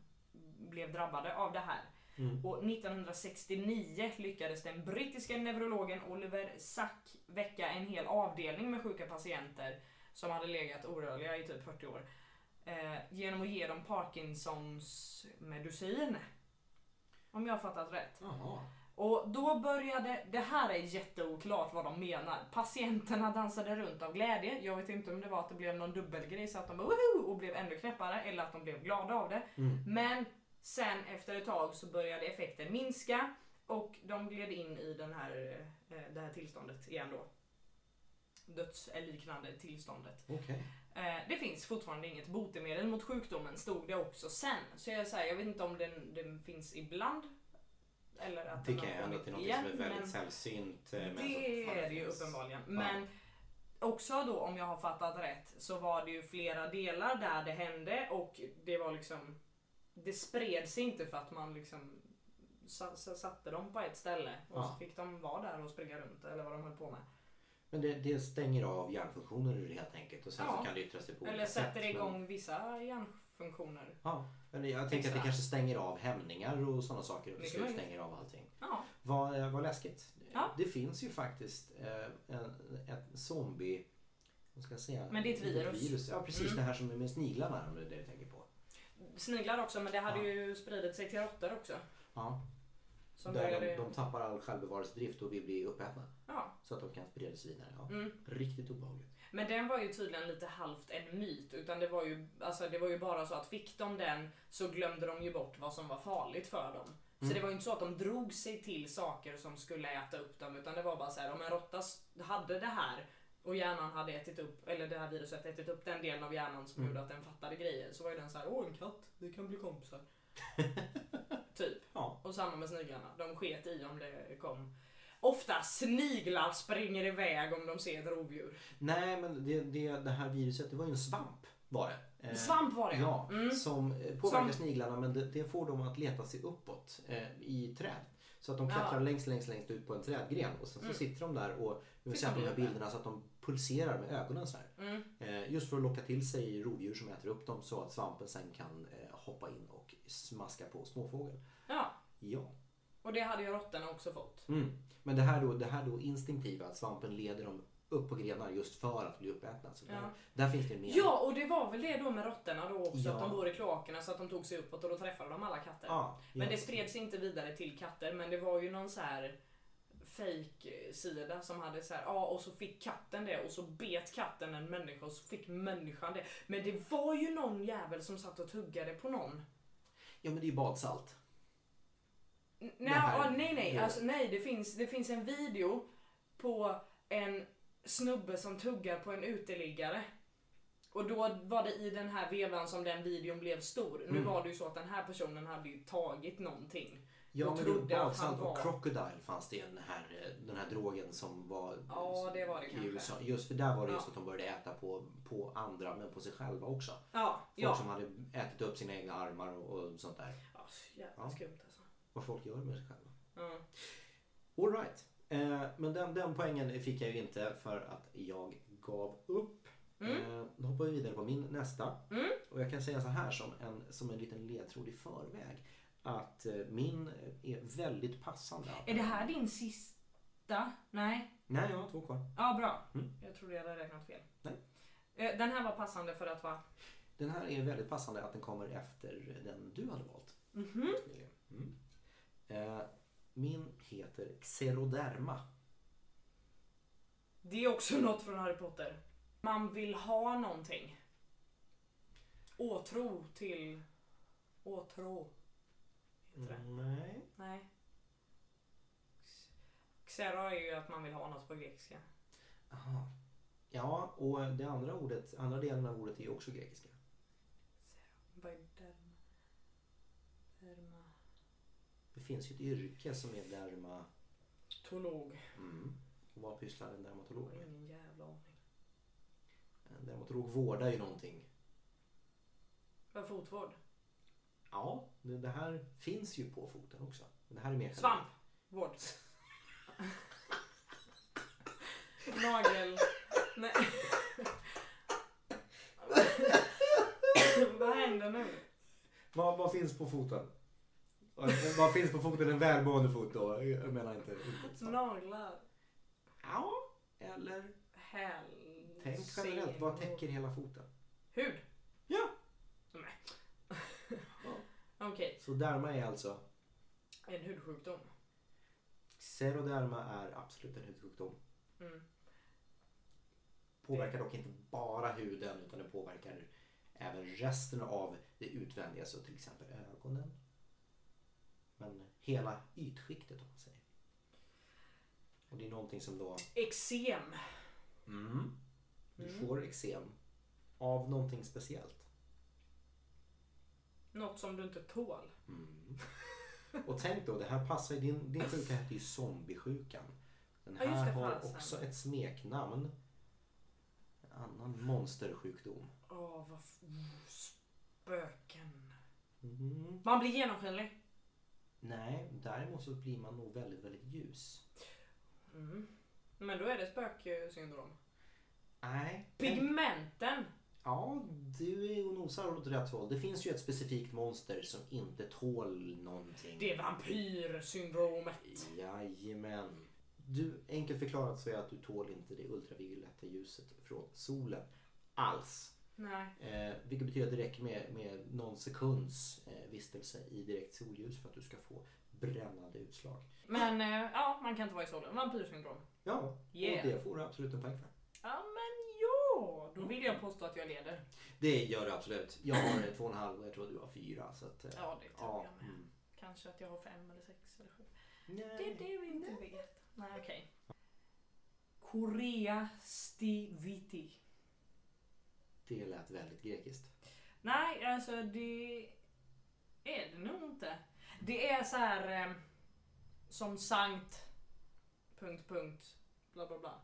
blev drabbade av det här. Mm. Och 1969 lyckades den brittiska neurologen Oliver Sack väcka en hel avdelning med sjuka patienter som hade legat orörliga i typ 40 år. Eh, genom att ge dem Parkinsons medicin. Om jag har fattat rätt. Jaha. Och då började, det här är jätteoklart vad de menar. Patienterna dansade runt av glädje. Jag vet inte om det var att det blev någon dubbelgrej så att de bara woho! och blev ännu knäppare eller att de blev glada av det. Mm. Men sen efter ett tag så började effekten minska och de gled in i den här, eh, det här tillståndet igen då. Dödsliknande tillståndet. Okej. Eh, det finns fortfarande inget botemedel mot sjukdomen stod det också sen. Så jag, säger, jag vet inte om den, den finns ibland. Eller att Det kan ju hända kommit till något igen, som är väldigt sällsynt. eh, det fortfarande är det ju uppenbarligen. Men också då om jag har fattat rätt så var det ju flera delar där det hände och det var liksom Det spred sig inte för att man liksom sa- sa- satte dem på ett ställe och Ja. så fick de vara där och springa runt eller vad de höll på med. Men det, det stänger av hjärnfunktioner det helt enkelt och sen Ja. så kan det yttra sig på Eller olika sätt. sätter men- igång vissa hjärnfunktioner. Ja, men jag tänker att det kanske stänger av hämningar och sådana saker och till slut stänger av allting. Ja. Vad, eh, vad läskigt. Ja. Det finns ju faktiskt eh, en, ett zombie... Vad ska jag säga? Men det är ett virus. Ja, precis. Mm. Det här som är med sniglarna, om det är det du tänker på. Sniglar också men det hade Ja. ju spridit sig till råttor också. Ja, Som där de, de tappar all självbevarelsedrift och vill bli uppätna. Ja. Så att de kan sprida sig vidare. Ja. Mm. Riktigt obehagligt. Men den var ju tydligen lite halvt en myt. Utan det var, ju, alltså det var ju bara så att fick de den så glömde de ju bort vad som var farligt för dem. Så Mm. det var ju inte så att de drog sig till saker som skulle äta upp dem. Utan det var bara så här, om en råtta hade det här och hjärnan hade ätit upp, eller det här viruset ätit upp den delen av hjärnan som Mm. gjorde att den fattade grejer. Så var ju den så här, åh en katt, vi kan bli kompisar. typ. Ja. Och samma med sniglarna. De sket i om det kom. Ofta sniglar springer iväg om de ser ett rovdjur. Nej, men det, det, det här viruset, det var ju en svamp var det. Eh, Svamp var det Ja, Mm. som eh, påverkar Som- sniglarna men det, det får dem att leta sig uppåt eh, i träd. Så att de klättrar Ja. längst, längst, längst ut på en trädgren och sen så Mm. sitter de där och vi Tills ser de här bilderna så att de pulserar med ögonen så här. Mm. Eh, just för att locka till sig rovdjur som äter upp dem så att svampen sen kan eh, hoppa in och smaska på småfågel. Ja, Ja. Och det hade ju råttorna också fått. Mm. Men det här, då, det här då instinktiva att svampen leder dem upp på grenar just för att bli uppätna. Så Ja. där, där finns det mening. Ja, och det var väl det då med råttorna då också, Ja. att de bor i kloakerna så att de tog sig uppåt och då träffade de alla katter. Ja, Men det spreds inte vidare till katter, men det var ju någon så här fake sida som hade så här, ja och så fick katten det och så bet katten en människa och så fick människan det. Men det var ju någon jävel som satt och tuggade på någon. ja, men det är ju badsalt. Nej, nej, nej, alltså, nej det, finns, det finns en video på en snubbe som tuggar på en uteliggare. Och då var det i den här vevan som den videon blev stor. Nu Mm. var det ju så att den här personen hade ju tagit någonting. Ja, och men det, att han badsalt och var- crocodile fanns det den här, eh, den här drogen som var Ja, det var det i kanske. USA. Just för där var det just Ja. att de började äta på, på andra men på sig själva också. Ja, Folk ja. som hade ätit upp sina egna armar och, och sånt där. ja så jävla Ja. skumt alltså. Vad folk gör med sig själva. Ja. All right. Eh, men den, den poängen fick jag ju inte för att jag gav upp. Mm. Eh, då hoppar vi vidare på min nästa. Mm. Och jag kan säga så här som en, som en liten ledtråd i förväg. Att eh, min är väldigt passande. Är det här din sista? Nej? Nej, jag har två kvar. Ja, bra. Mm. Jag trodde jag hade räknat fel. Nej. Eh, Den här var passande för att vara... Den här är väldigt passande att den kommer efter den du hade valt. Mhm. Mm. Eh, min heter Xeroderma. Det är också något från Harry Potter. Man vill ha någonting. Åtrå till... Åtrå. Heter det? Nej. Nej. Xera är ju att man vill ha något på grekiska. Aha. Ja, och det andra ordet, andra delen av ordet är ju också grekiska. Vad är derma? Derma... Det finns ju ett yrke som är derma... Tolog. Mm. Och vad pysslar en dermatolog med? ingen jävla aning. En dermatolog vårdar ju någonting. Vad fotvård? Ja, det, det här finns ju på foten också. Men det här är mer Svamp. Vård. Nagel. Nej. Vad händer nu? Vad, vad finns på foten? Vad- finns på foten? En välmående fot då? Jag menar inte... Naglar. Ja, eller Häl. tänk generellt. Vad täcker hela foten? Hud. Ja. Nej. Okej. Så derma är alltså... En hudsjukdom. Xeroderma är absolut en hudsjukdom. Mm. Påverkar dock inte bara huden utan det påverkar även resten av det utvändiga. Så till exempel ögonen. Men hela ytskiktet om man säger. Och det är någonting som då... Eksem. Mm. Du Mm. får eksem av någonting speciellt. Något som du inte tål. Mm. Och tänk då, det här passar ju- din, din sjuka heter ju zombiesjukan. Den Ja, här det, har också ett smeknamn. En annan monstersjukdom. Åh, vad... f- mm, Spöken. Mm. Man blir genomskinlig. Nej, däremot så blir man nog väldigt, väldigt ljus. Mm. Men då är det spöksyndrom. Nej. tänk- Pigmenten. Ja, du är och nosar åt rätt håll. Det finns ju ett specifikt monster som inte tål någonting. Det är vampyrsyndromet. Jajamän. Du, enkelt förklarat så är att du tål inte det ultravioletta ljuset från solen alls. Nej. Eh, vilket betyder att det räcker med, med någon sekunds eh, vistelse i direkt solljus för att du ska få brännande utslag. Men eh, ja, man kan inte vara i solen. Vampyrsyndrom. Ja, Yeah. och det får du absolut en poäng för. Ja men ja, då vill jag påstå att jag leder. Det gör du absolut. Jag har två och en halv och jag tror du har fyra. Så att, eh, Ja, det tror jag med. mm. Kanske att jag har fem eller sex eller sju. Det Nej. är det vi inte vet. Nej okej. Korea stiviti. Det lät väldigt grekiskt. Nej, alltså det är det nog inte. Det är så här eh, som sankt... Punkt, punkt, bla bla bla.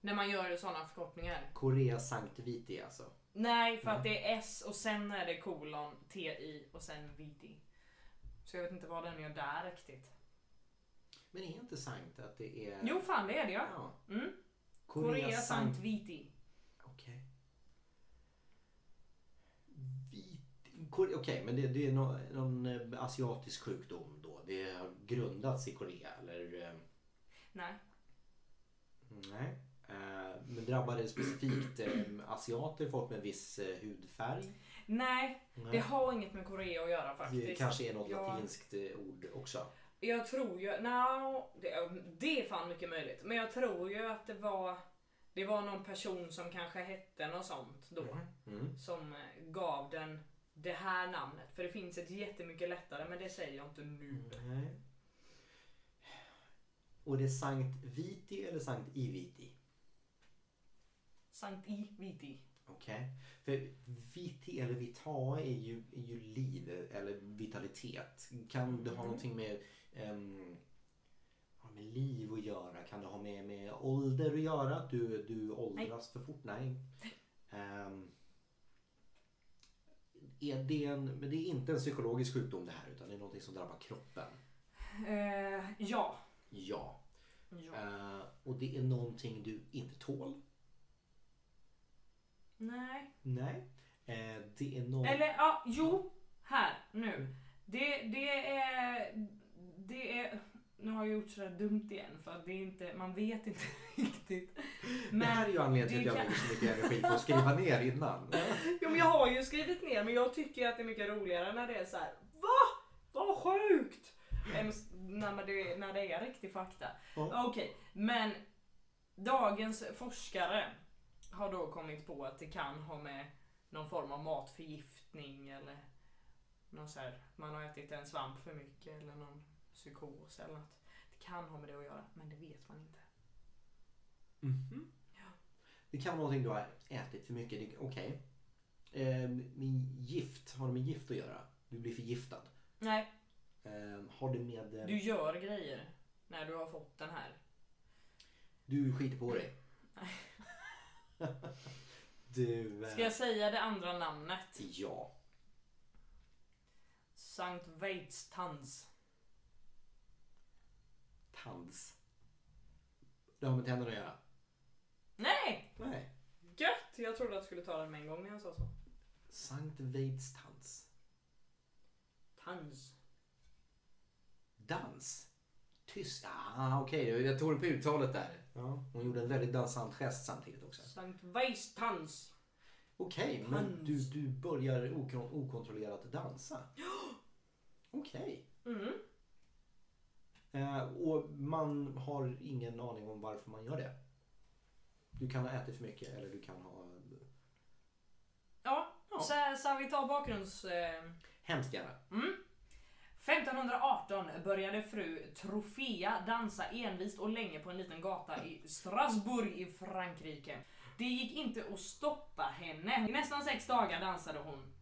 När man gör sådana förkortningar. Korea Sankt Viti alltså. Nej, för Nej. att det är S och sen är det kolon, TI och sen viti. Så jag vet inte vad den gör där riktigt. Men är inte Sankt att det är... Jo, fan det är det ja. Ja. Mm. Korea, Korea Sankt... viti. Okej. Vit... Okej, men det, det är någon, någon eh, asiatisk sjukdom då? Det har grundats i Korea eller? eh, Nej. Nej. Eh, Men drabbar det specifikt asiater, folk med viss hudfärg? Nej, Nej. det har inget med Korea att göra faktiskt. Det kanske är något Ja. latinskt ord också. Jag tror ju, no, det, det är fan mycket möjligt. Men jag tror ju att det var det var någon person som kanske hette något sånt då. Mm. Som eh, gav den det här namnet. För det finns ett jättemycket lättare men det säger jag inte nu. Nej. Och det är Sankt Viti eller Sankt Iviti? Sankt I Viti. Okej. För viti eller vitae är ju, är ju liv eller vitalitet. Kan det ha Mm. någonting med, ha med liv att göra? Kan det ha med, med ålder att göra? Att du, du åldras för fort? Nej. Ehm, är det, en, men det är inte en psykologisk sjukdom det här utan det är någonting som drabbar kroppen. Eh, ja. Ja. Ja. Eh, och det är någonting du inte tål? Nej. Nej. Eh, det är någon... Eller ja, jo. Här, nu. Det, det är... Det är... Nu har jag gjort sådär dumt igen för att det är inte, man vet inte riktigt. det här är ju anledningen till att jag lägger så mycket energi på att skriva ner innan. Jo men jag har ju skrivit ner men jag tycker att det är mycket roligare när det är så här. VA? Vad sjukt! Än när, det, när det är riktig fakta. Ja. Okej, men dagens forskare har då kommit på att det kan ha med någon form av matförgiftning eller någon så här, man har ätit en svamp för mycket eller någon psykos eller något. Det kan ha med det att göra, men det vet man inte. Mhm. Det kan vara någonting du har ätit för mycket. Okej. Eh, med gift, har det med gift att göra? Du blir förgiftad. Nej, Eh, har det med... Eh, du gör grejer när du har fått den här. du skiter på dig. du... Eh, Ska jag säga det andra namnet? Ja. Sankt Veitstans. Tands. Det har med tänderna att göra. Nej! Nej. Gött! Jag trodde att du skulle ta den med en gång när jag sa så. Sankt Veids tands. Tans. Dans. Tysk. Ah, okej. Jag tog den på uttalet där. Ja. Hon gjorde en väldigt dansant gest samtidigt också. Sankt Veitstans. Okej, men Dans. du, du börjar okon- okontrollerat dansa. Okej. Mm. Eh, och man har ingen aning om varför man gör det. Du kan ha ätit för mycket eller du kan ha... Ja, Ja. Så, så vi tar bakgrunds... Eh, Hemskt gärna. mm. 1518 började fru Trofea dansa envist och länge på en liten gata i Strasbourg i Frankrike. Det gick inte att stoppa henne. I nästan sex dagar dansade hon.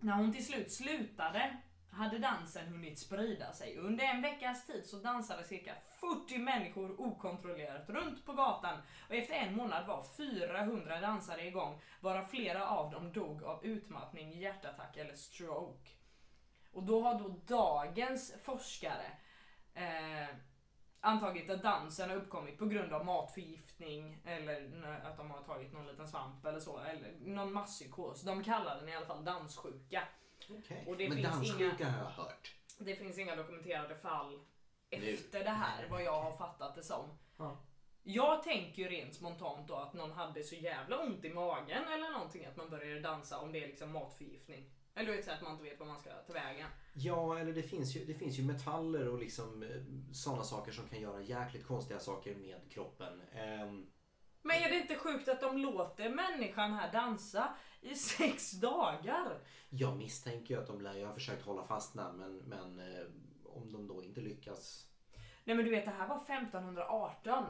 När hon till slut slutade hade dansen hunnit sprida sig. Under en veckas tid så dansade cirka 40 människor okontrollerat runt på gatan och efter en månad var 400 dansare igång varav flera av dem dog av utmattning, hjärtattack eller stroke. Och då har då dagens forskare eh, antagit att dansen har uppkommit på grund av matförgiftning eller att de har tagit någon liten svamp eller så, eller någon masspsykos. De kallar den i alla fall danssjuka. Okej. Det Men finns danssjuka har jag hört. Det finns inga dokumenterade fall Nu. efter det här, vad jag har fattat det som. Ja. Jag tänker ju rent spontant då att någon hade så jävla ont i magen eller någonting att man började dansa om det är liksom matförgiftning. Eller du vet så att man inte vet vad man ska ta vägen. Ja, eller det finns ju, det finns ju metaller och liksom sådana saker som kan göra jäkligt konstiga saker med kroppen. Ehm, Men är det inte sjukt att de låter människan här dansa i sex dagar? jag misstänker ju att de lär ju ha försökt hålla fast den men, men eh, om de då inte lyckas. Nej men du vet det här var 1518.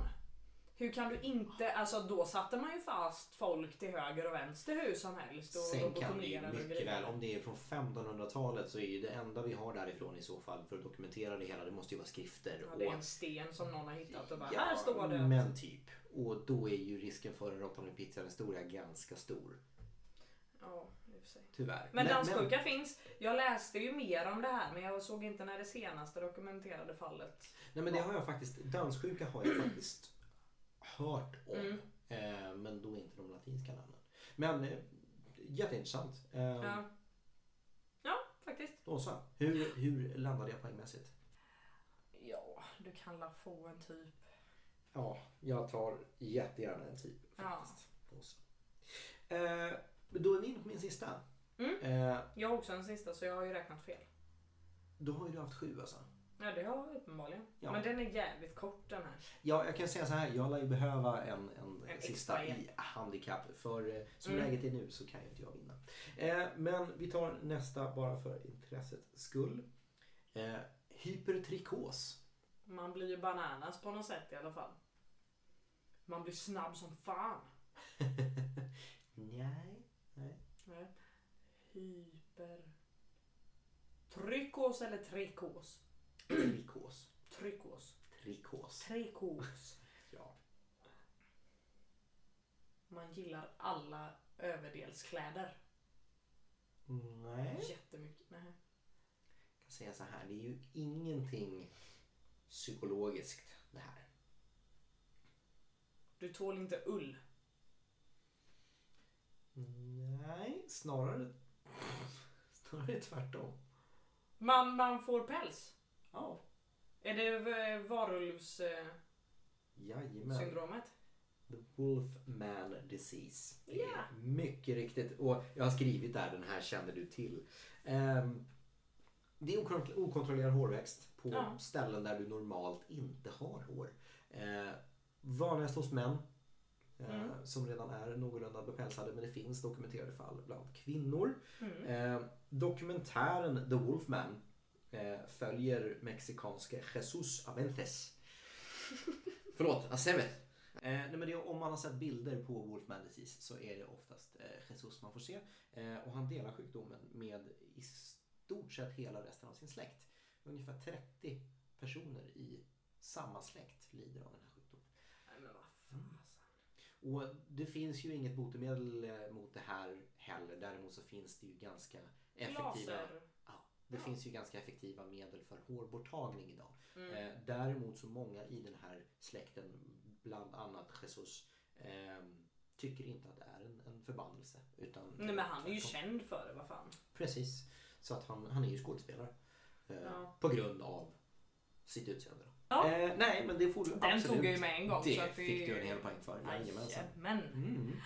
Hur kan du inte, alltså då satte man ju fast folk till höger och vänster hur som helst och Sen kan det ju och mycket väl, om det är från 1500-talet så är ju det enda vi har därifrån i så fall för att dokumentera det hela, det måste ju vara skrifter. Ja, det är och- en sten som någon har hittat och bara här står det. men typ. Och då är ju risken för en råttan i pizzan historia ganska stor. Ja, i och för sig. Tyvärr. Men danssjuka finns. Jag läste ju mer om det här men jag såg inte när det senaste dokumenterade fallet. Nej men det har jag faktiskt, danssjuka har jag faktiskt hört om. Mm. Eh, men då inte de latinska namnen. Men eh, jätteintressant. Eh, Ja. ja, faktiskt. Då så. Hur, hur landade jag poängmässigt? Ja, du kan la få en typ. Ja, jag tar jättegärna en typ Ja. faktiskt. Då så. Eh, men då är vi inne på min sista. Mm. Eh, Jag har också en sista så jag har ju räknat fel. då har ju du haft sju alltså. Ja, det har jag uppenbarligen. Ja. Men den är jävligt kort den här. Ja, jag kan säga så här. Jag lär ju behöva en, en, En sista i handikapp. För eh, som Mm. läget är nu så kan ju inte jag vinna. Eh, men vi tar nästa bara för intressets skull. Eh, hypertrikos. Man blir ju bananas på något sätt i alla fall. Man blir snabb som fan. Nej. Hyper... Trykos eller trikos? Trikos. Trykos. Trikos. Trikos. Ja. Man gillar alla överdelskläder. Nej. Jättemycket. Nej. Jag kan säga så här. Det är ju ingenting psykologiskt det här. Du tål inte ull. Nej, snarare, snarare tvärtom. Man, man får päls. Ja, Är det eh, varulvssyndromet? jajamän. The Wolfman Disease. Det Ja. är mycket riktigt. Och jag har skrivit där, den här känner du till. Ehm, det är okont- okontrollerad hårväxt på Ja. ställen där du normalt inte har hår. Eh, vanligast hos män. Eh, Mm. Som redan är någorlunda bepälsade men det finns dokumenterade fall bland kvinnor. Mm. Eh, dokumentären The Wolfman eh, följer mexikanske Jesus Avences. Förlåt, Aceves. Eh, nej, men det, om man har sett bilder på Wolfman disease så är det oftast eh, Jesus man får se. Eh, och han delar sjukdomen med i stort sett hela resten av sin släkt. Ungefär 30 personer i samma släkt lider av den här sjukdomen. Nej men vad fasen. Och det finns ju inget botemedel eh, mot det här heller. Däremot så finns det ju ganska effektiva Laser. Ja, det Ja. finns ju ganska effektiva medel för hårborttagning idag. Mm. Eh, däremot så många i den här släkten, bland annat Jesus, ehm, tycker inte att det är en, en förbannelse. Utan Nej men han är ju tvärtom. känd för det, vad fan. Precis. Så att han, han är ju skådespelare. Eh, Ja. På grund av sitt utseende. Då. Ja. Eh, nej, men det får du Den absolut. tog jag ju med en gång. Det så att fick du en hel poäng för. Jajamensan. Men Mm.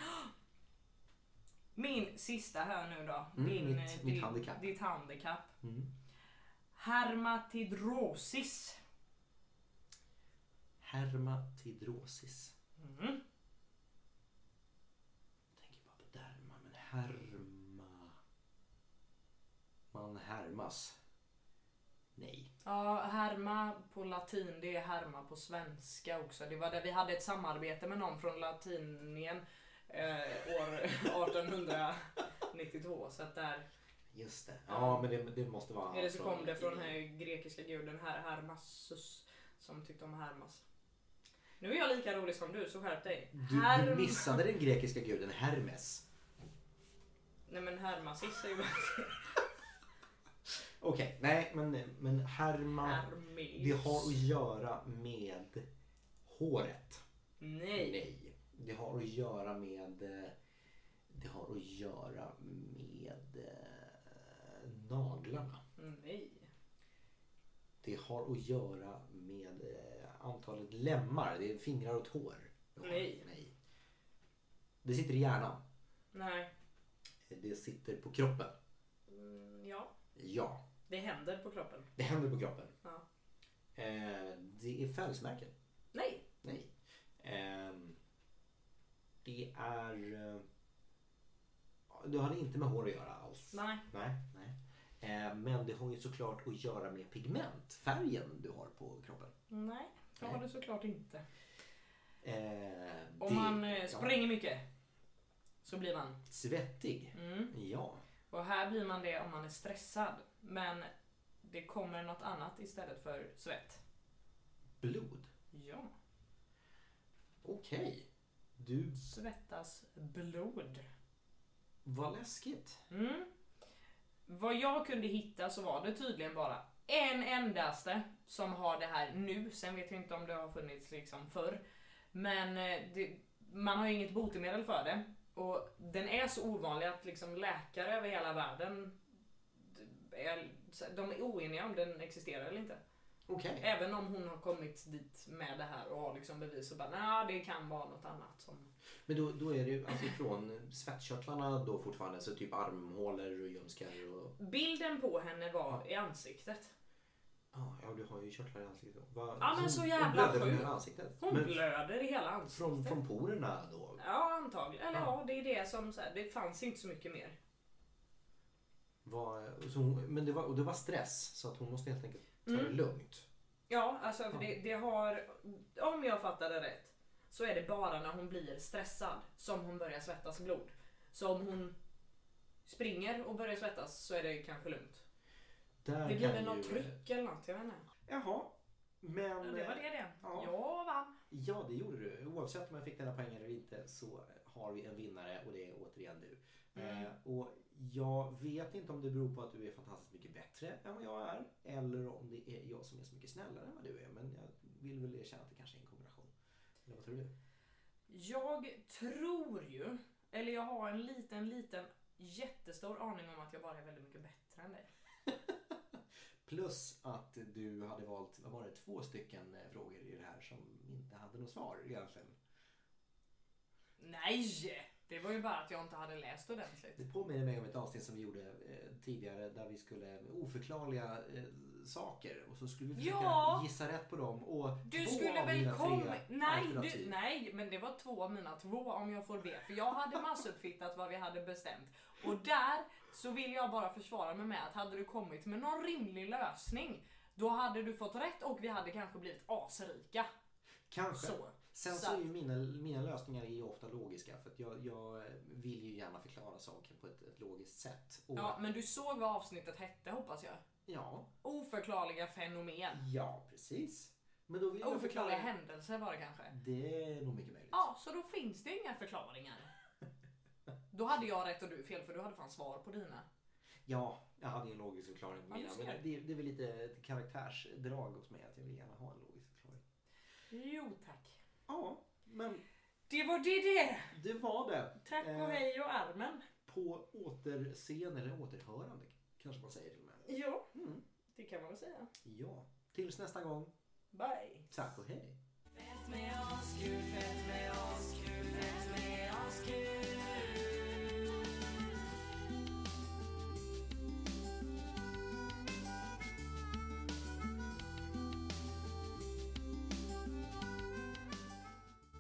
Min sista här nu då. Mm, Din, mitt- eh, mitt handikapp. Ditt handikapp. Mm. Hermatidrosis. Hermatidrosis. Mm. Jag tänker bara på derma, men härma... Man härmas. Nej. Ja, härma på latin, det är härma på svenska också. Det var där vi hade ett samarbete med någon från Latinien eh, år 1892. Så att där, Just det. Ja, men det, det måste vara... eller så kom det från den här grekiska guden här, Hermassus, som tyckte om Hermas. Nu är jag lika rolig som du, så skärp dig. Du, du Herm- missade den grekiska guden Hermes. Nej men Hermasis är ju Okej, nej men, men härma... Hermes. Det har att göra med håret. Nej. Nej. Det har att göra med... Det har att göra med eh, naglarna. Nej. Det har att göra med eh, antalet lemmar. Det är fingrar och tår. Nej. Nej. Det sitter i hjärnan. Nej. Det sitter på kroppen. Mm, ja. Ja, Det händer på kroppen. det händer på kroppen. Ja. Eh, det är födelsemärken. Nej. Nej. Ehm, det är... eh, Det har inte med hår att göra alls. Nej. Nej, nej. Eh, men det har ju såklart att göra med pigmentfärgen du har på kroppen. Nej. Det har du såklart inte. Eh, Om det- man eh, ja, springer mycket så blir man. Svettig. Mm. Ja. Och här blir man det om man är stressad. Men det kommer något annat istället för svett. Blod. Ja. Okej. Du, Svettas blod. vad läskigt. Mm. Vad jag kunde hitta så var det tydligen bara en endaste som har det här nu. Sen vet jag inte om det har funnits liksom förr. Men eh, det, man har ju inget botemedel för det. Och den är så ovanlig att liksom läkare över hela världen är, de är oeniga om den existerar eller inte. Okej. Även om hon har kommit dit med det här och har liksom bevis och bara nej det kan vara något annat som Men då, då är det ju alltså ifrån svettkörtlarna då fortfarande, så typ armhålor och ljumskar och... Bilden på henne var i ansiktet. Ah, ja, du har ju körtlar i ansiktet. Va, Ja, men hon- så hon jävla blöder från sjukt. hela ansiktet. Hon men blöder i hela ansiktet. från, från porerna då? Ja antagligen. Eller Ja. ja, det är det som så här, det fanns inte så mycket mer. Var, hon, men det var, och det var stress så att hon måste helt enkelt ta det Mm. lugnt. Ja, alltså för Ja. Det, det har, om jag fattar det rätt, så är det bara när hon blir stressad som hon börjar svettas blod. Så om hon springer och börjar svettas så är det kanske lugnt. Där Det blir väl något ju- tryck eller något, jag vet inte. Jaha. Men... Ja, det var det det. Ja. Jag vann. Ja, det gjorde du. Oavsett om jag fick denna poäng eller inte så har vi en vinnare och det är återigen du. Mm. Eh, och Jag vet inte om det beror på att du är fantastiskt mycket bättre än vad jag är. Eller om det är jag som är så mycket snällare än vad du är. Men jag vill väl erkänna att det kanske är en kombination. Eller vad tror du? Jag tror ju, eller jag har en liten, liten jättestor aning om att jag bara är väldigt mycket bättre än dig. Plus att du hade valt, vad var det, två stycken eh, frågor i det här som inte hade något svar egentligen. Nej! Det var ju bara att jag inte hade läst ordentligt. Det påminner mig om ett avsnitt som vi gjorde eh, tidigare där vi skulle oförklarliga eh, saker och så skulle vi försöka Ja. gissa rätt på dem och Du två skulle av väl dina komma... tre Nej, alternativ. du, nej, men det var två av mina två om jag får be. För jag hade massuppfittat vad vi hade bestämt. Och där så vill jag bara försvara mig med att hade du kommit med någon rimlig lösning då hade du fått rätt och vi hade kanske blivit asrika. Kanske. Så. Sen Så så är ju mina, mina lösningar är ju ofta logiska för att jag, jag vill ju gärna förklara saker på ett, ett logiskt sätt. Och, Ja, men du såg vad avsnittet hette hoppas jag. ja, Oförklarliga fenomen. ja, precis. Men då vill jag Oförklarliga förklara... händelser var det kanske. Det är nog mycket möjligt. Ja, så då finns det inga förklaringar. Då hade jag rätt och du fel för du hade fan svar på dina. Ja, jag hade en logisk förklaring på Ja, mina. Men det, det är väl lite ett karaktärsdrag hos mig att jag vill gärna ha en logisk förklaring. Jo tack. Ja, men Det var det det! det var det. Tack och Eh, hej och armen. På återseende eller återhörande kanske man säger till och med. Ja, Mm. det kan man väl säga. Ja, tills nästa gång. Bye. Tack och hej. Fett med oss, kul, fett med oss, kul, fett med